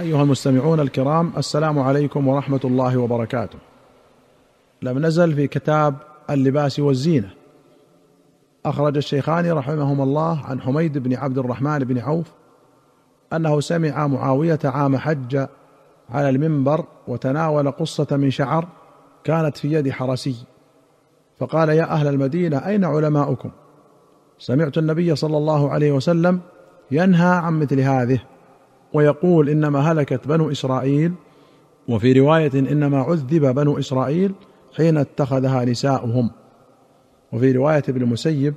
أيها المستمعون الكرام السلام عليكم ورحمة الله وبركاته. لم نزل في كتاب اللباس والزينة. أخرج الشيخان رحمهما الله عن حميد بن عبد الرحمن بن عوف أنه سمع معاوية عام حج على المنبر وتناول قصة من شعر كانت في يد حرسي فقال يا أهل المدينة أين علماؤكم؟ سمعت النبي صلى الله عليه وسلم ينهى عن مثل هذه ويقول إنما هلكت بنو إسرائيل وفي رواية إنما عذب بنو إسرائيل حين اتخذها نساؤهم. وفي رواية ابن المسيب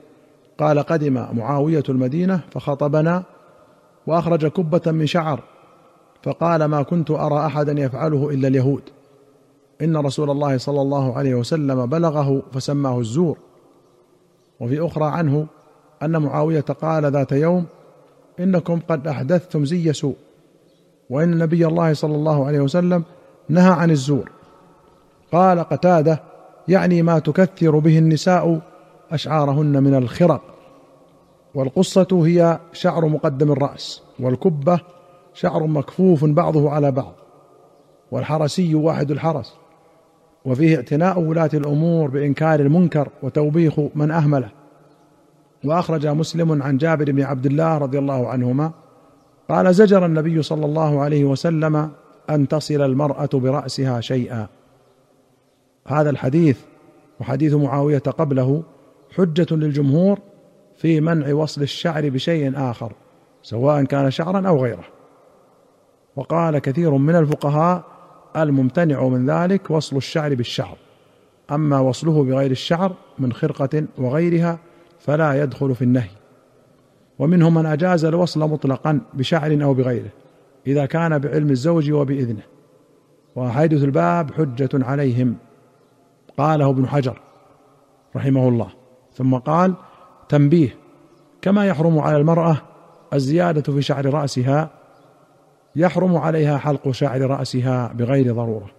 قال قدم معاوية المدينة فخطبنا وأخرج كبة من شعر فقال ما كنت أرى أحدا يفعله إلا اليهود. إن رسول الله صلى الله عليه وسلم بلغه فسماه الزور. وفي أخرى عنه أن معاوية قال ذات يوم إنكم قد أحدثتم زي سوء. وإن نبي الله صلى الله عليه وسلم نهى عن الزور. قال قتادة يعني ما تكثر به النساء أشعارهن من الخرق. والقصة هي شعر مقدم الرأس والكبة شعر مكفوف بعضه على بعض والحرسي واحد الحرس. وفيه اعتناء ولاة الأمور بإنكار المنكر وتوبيخ من أهمله. وأخرج مسلم عن جابر بن عبد الله رضي الله عنهما قال زجر النبي صلى الله عليه وسلم أن تصل المرأة برأسها شيئا. هذا الحديث وحديث معاوية قبله حجة للجمهور في منع وصل الشعر بشيء آخر سواء كان شعرا أو غيره. وقال كثير من الفقهاء الممتنع من ذلك وصل الشعر بالشعر أما وصله بغير الشعر من خرقة وغيرها فلا يدخل في النهي. ومنهم من أجاز الوصل مطلقا بشعر أو بغيره إذا كان بعلم الزوج وبإذنه. وحديث الباب حجة عليهم. قاله ابن حجر رحمه الله. ثم قال تنبيه. كما يحرم على المرأة الزيادة في شعر رأسها يحرم عليها حلق شعر رأسها بغير ضرورة.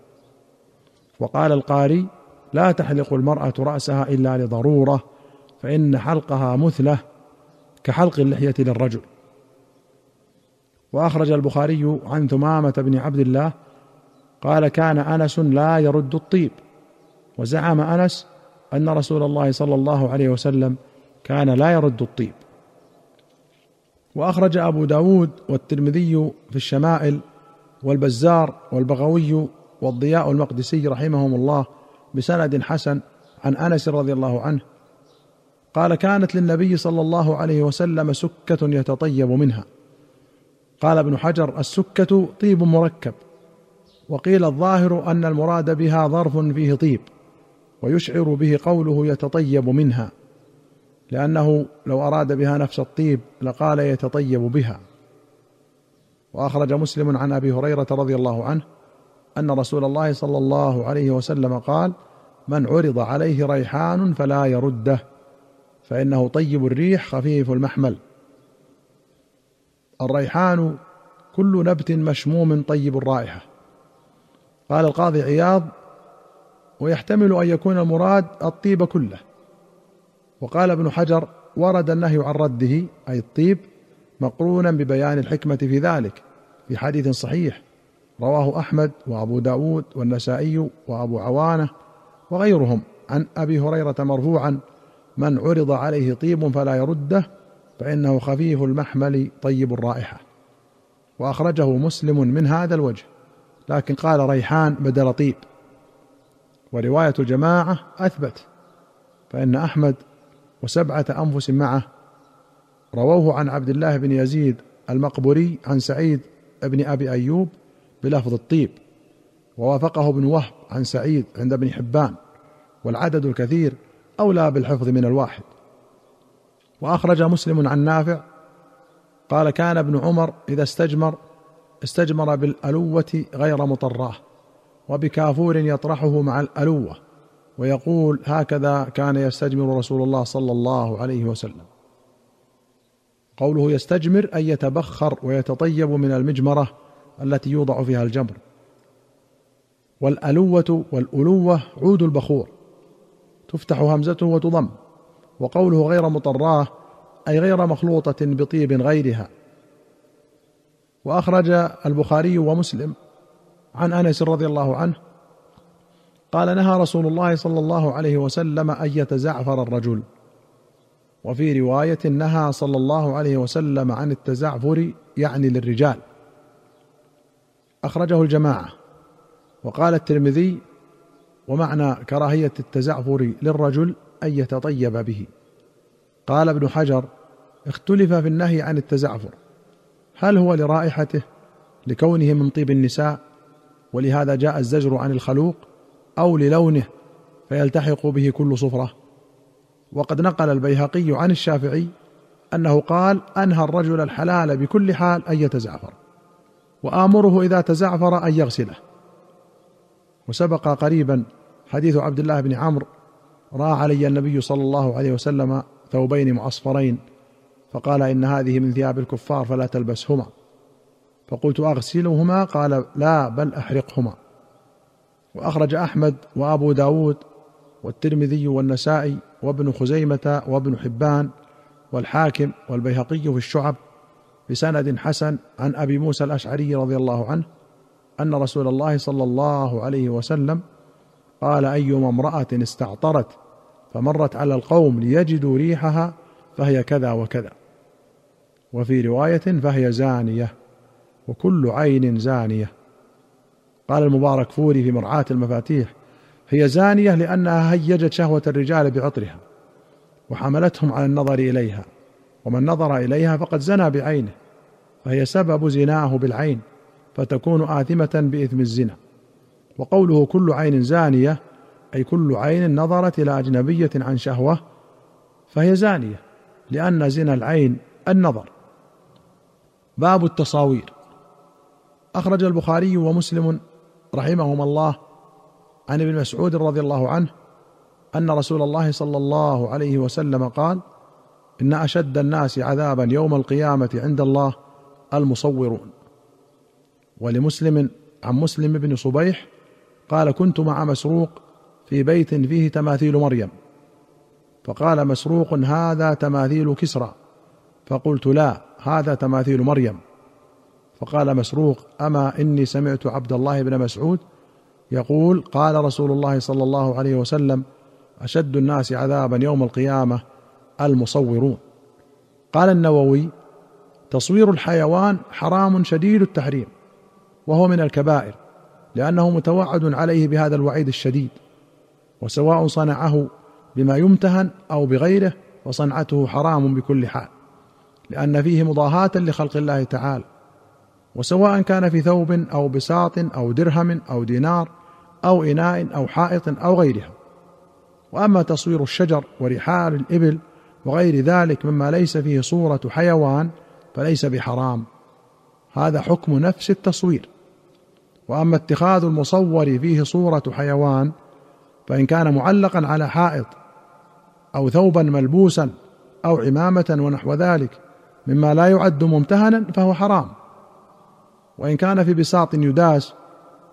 وقال القاري لا تحلق المرأة رأسها إلا لضرورة فإن حلقها مثله كحلق اللحية للرجل. وأخرج البخاري عن ثمامة بن عبد الله قال كان أنس لا يرد الطيب. وزعم أنس أن رسول الله صلى الله عليه وسلم كان لا يرد الطيب. وأخرج أبو داود والترمذي في الشمائل والبزار والبغوي والضياء المقدسي رحمهم الله بسند حسن عن أنس رضي الله عنه قال كانت للنبي صلى الله عليه وسلم سكة يتطيب منها. قال ابن حجر السكة طيب مركب وقيل الظاهر أن المراد بها ظرف فيه طيب ويشعر به قوله يتطيب منها لأنه لو أراد بها نفس الطيب لقال يتطيب بها. وأخرج مسلم عن أبي هريرة رضي الله عنه أن رسول الله صلى الله عليه وسلم قال من عرض عليه ريحان فلا يرده. فإنه طيب الريح خفيف المحمل. الريحان كل نبت مشموم طيب الرائحة. قال القاضي عياض ويحتمل أن يكون المراد الطيب كله. وقال ابن حجر ورد النهي عن رده أي الطيب مقرونا ببيان الحكمة في ذلك في حديث صحيح. رواه أحمد وأبو داود والنسائي وأبو عوانة وغيرهم. عن أبي هريرة مرفوعا من عرض عليه طيب فلا يرده فإنه خفيف المحمل طيب الرائحة. وأخرجه مسلم من هذا الوجه لكن قال ريحان بدل طيب. ورواية الجماعه أثبت فإن أحمد وسبعة أنفس معه. رووه عن عبد الله بن يزيد المقبوري عن سعيد بن أبي أيوب بلفظ الطيب. ووافقه ابن وهب عن سعيد عند ابن حبان. والعدد الكثير أولى بالحفظ من الواحد. وأخرج مسلم عن نافع قال كان ابن عمر إذا استجمر استجمر بالألوة غير مطراه وبكافور يطرحه مع الألوة ويقول هكذا كان يستجمر رسول الله صلى الله عليه وسلم. قوله يستجمر أي يتبخر ويتطيب من المجمرة التي يوضع فيها الجمر. والألوة والألوة عود البخور. تفتح همزته وتضم وقوله غير مطراه أي غير مخلوطة بطيب غيرها. وأخرج البخاري ومسلم عن أنس رضي الله عنه قال نهى رسول الله صلى الله عليه وسلم أن يتزعفر الرجل. وفي رواية نهى صلى الله عليه وسلم عن التزعفر يعني للرجال. أخرجه الجماعة. وقال الترمذي ومعنى كراهية التزعفر للرجل أن يتطيب به. قال ابن حجر اختلف في النهي عن التزعفر. هل هو لرائحته لكونه من طيب النساء ولهذا جاء الزجر عن الخلوق أو للونه فيلتحق به كل صفرة؟ وقد نقل البيهقي عن الشافعي أنه قال أنهى الرجل الحلال بكل حال أن يتزعفر وآمره إذا تزعفر أن يغسله. وسبق قريبا حديث عبد الله بن عمرو راى علي النبي صلى الله عليه وسلم ثوبين معصفرين فقال إن هذه من ثياب الكفار فلا تلبسهما. فقلت أغسلهما؟ قال لا بل أحرقهما. وأخرج أحمد وأبو داود والترمذي والنسائي وابن خزيمة وابن حبان والحاكم والبيهقي في الشعب بسند حسن عن أبي موسى الأشعري رضي الله عنه أن رسول الله صلى الله عليه وسلم قال أيما امرأة استعطرت فمرت على القوم ليجدوا ريحها فهي كذا وكذا. وفي رواية فهي زانية وكل عين زانية. قال المبارك فوري في مرعاة المفاتيح هي زانية لأنها هيجت شهوة الرجال بعطرها وحملتهم على النظر إليها ومن نظر إليها فقد زنى بعينه فهي سبب زناه بالعين فتكون آثمة بإثم الزنا. وقوله كل عين زانية أي كل عين نظرت إلى أجنبية عن شهوة فهي زانية لأن زنا العين النظر. باب التصاوير. أخرج البخاري ومسلم رحمهما الله عن ابن مسعود رضي الله عنه أن رسول الله صلى الله عليه وسلم قال إن أشد الناس عذابا يوم القيامة عند الله المصورون ولمسلم عن مسلم بن صبيح قال كنت مع مسروق في بيت فيه تماثيل مريم. فقال مسروق هذا تماثيل كسرى. فقلت لا هذا تماثيل مريم. فقال مسروق أما إني سمعت عبد الله بن مسعود يقول قال رسول الله صلى الله عليه وسلم أشد الناس عذابا يوم القيامة المصورون. قال النووي تصوير الحيوان حرام شديد التحريم وهو من الكبائر. لأنه متوعد عليه بهذا الوعيد الشديد وسواء صنعه بما يمتهن أو بغيره فصنعته حرام بكل حال لأن فيه مضاهاة لخلق الله تعالى وسواء كان في ثوب أو بساط أو درهم أو دينار أو إناء أو حائط أو غيرها. وأما تصوير الشجر ورحال الإبل وغير ذلك مما ليس فيه صورة حيوان فليس بحرام. هذا حكم نفس التصوير. وأما اتخاذ المصور فيه صورة حيوان فإن كان معلقا على حائط أو ثوبا ملبوسا أو عمامة ونحو ذلك مما لا يعد ممتهنا فهو حرام. وإن كان في بساط يداس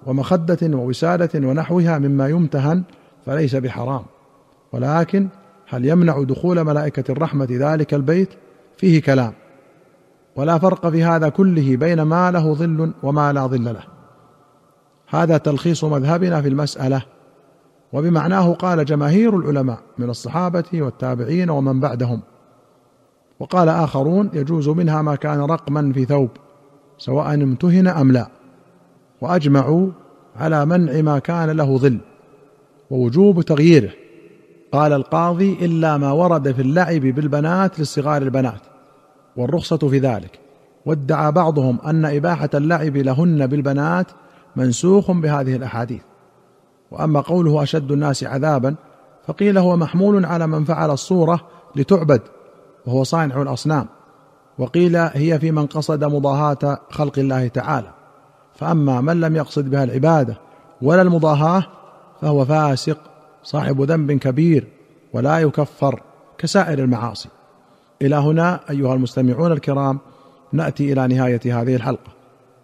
ومخدة ووسادة ونحوها مما يمتهن فليس بحرام. ولكن هل يمنع دخول ملائكة الرحمة ذلك البيت؟ فيه كلام. ولا فرق في هذا كله بين ما له ظل وما لا ظل له. هذا تلخيص مذهبنا في المسألة. وبمعناه قال جماهير العلماء من الصحابة والتابعين ومن بعدهم. وقال آخرون يجوز منها ما كان رقما في ثوب سواء امتهن أم لا. وأجمعوا على منع ما كان له ظل ووجوب تغييره. قال القاضي إلا ما ورد في اللعب بالبنات لصغار البنات والرخصة في ذلك. وادعى بعضهم أن إباحة اللعب لهن بالبنات منسوخ بهذه الأحاديث. وأما قوله أشد الناس عذابا فقيل هو محمول على من فعل الصورة لتعبد وهو صانع الأصنام. وقيل هي في من قصد مضاهاة خلق الله تعالى. فأما من لم يقصد بها العبادة ولا المضاهاة فهو فاسق صاحب ذنب كبير ولا يكفر كسائر المعاصي. إلى هنا أيها المستمعون الكرام نأتي إلى نهاية هذه الحلقة.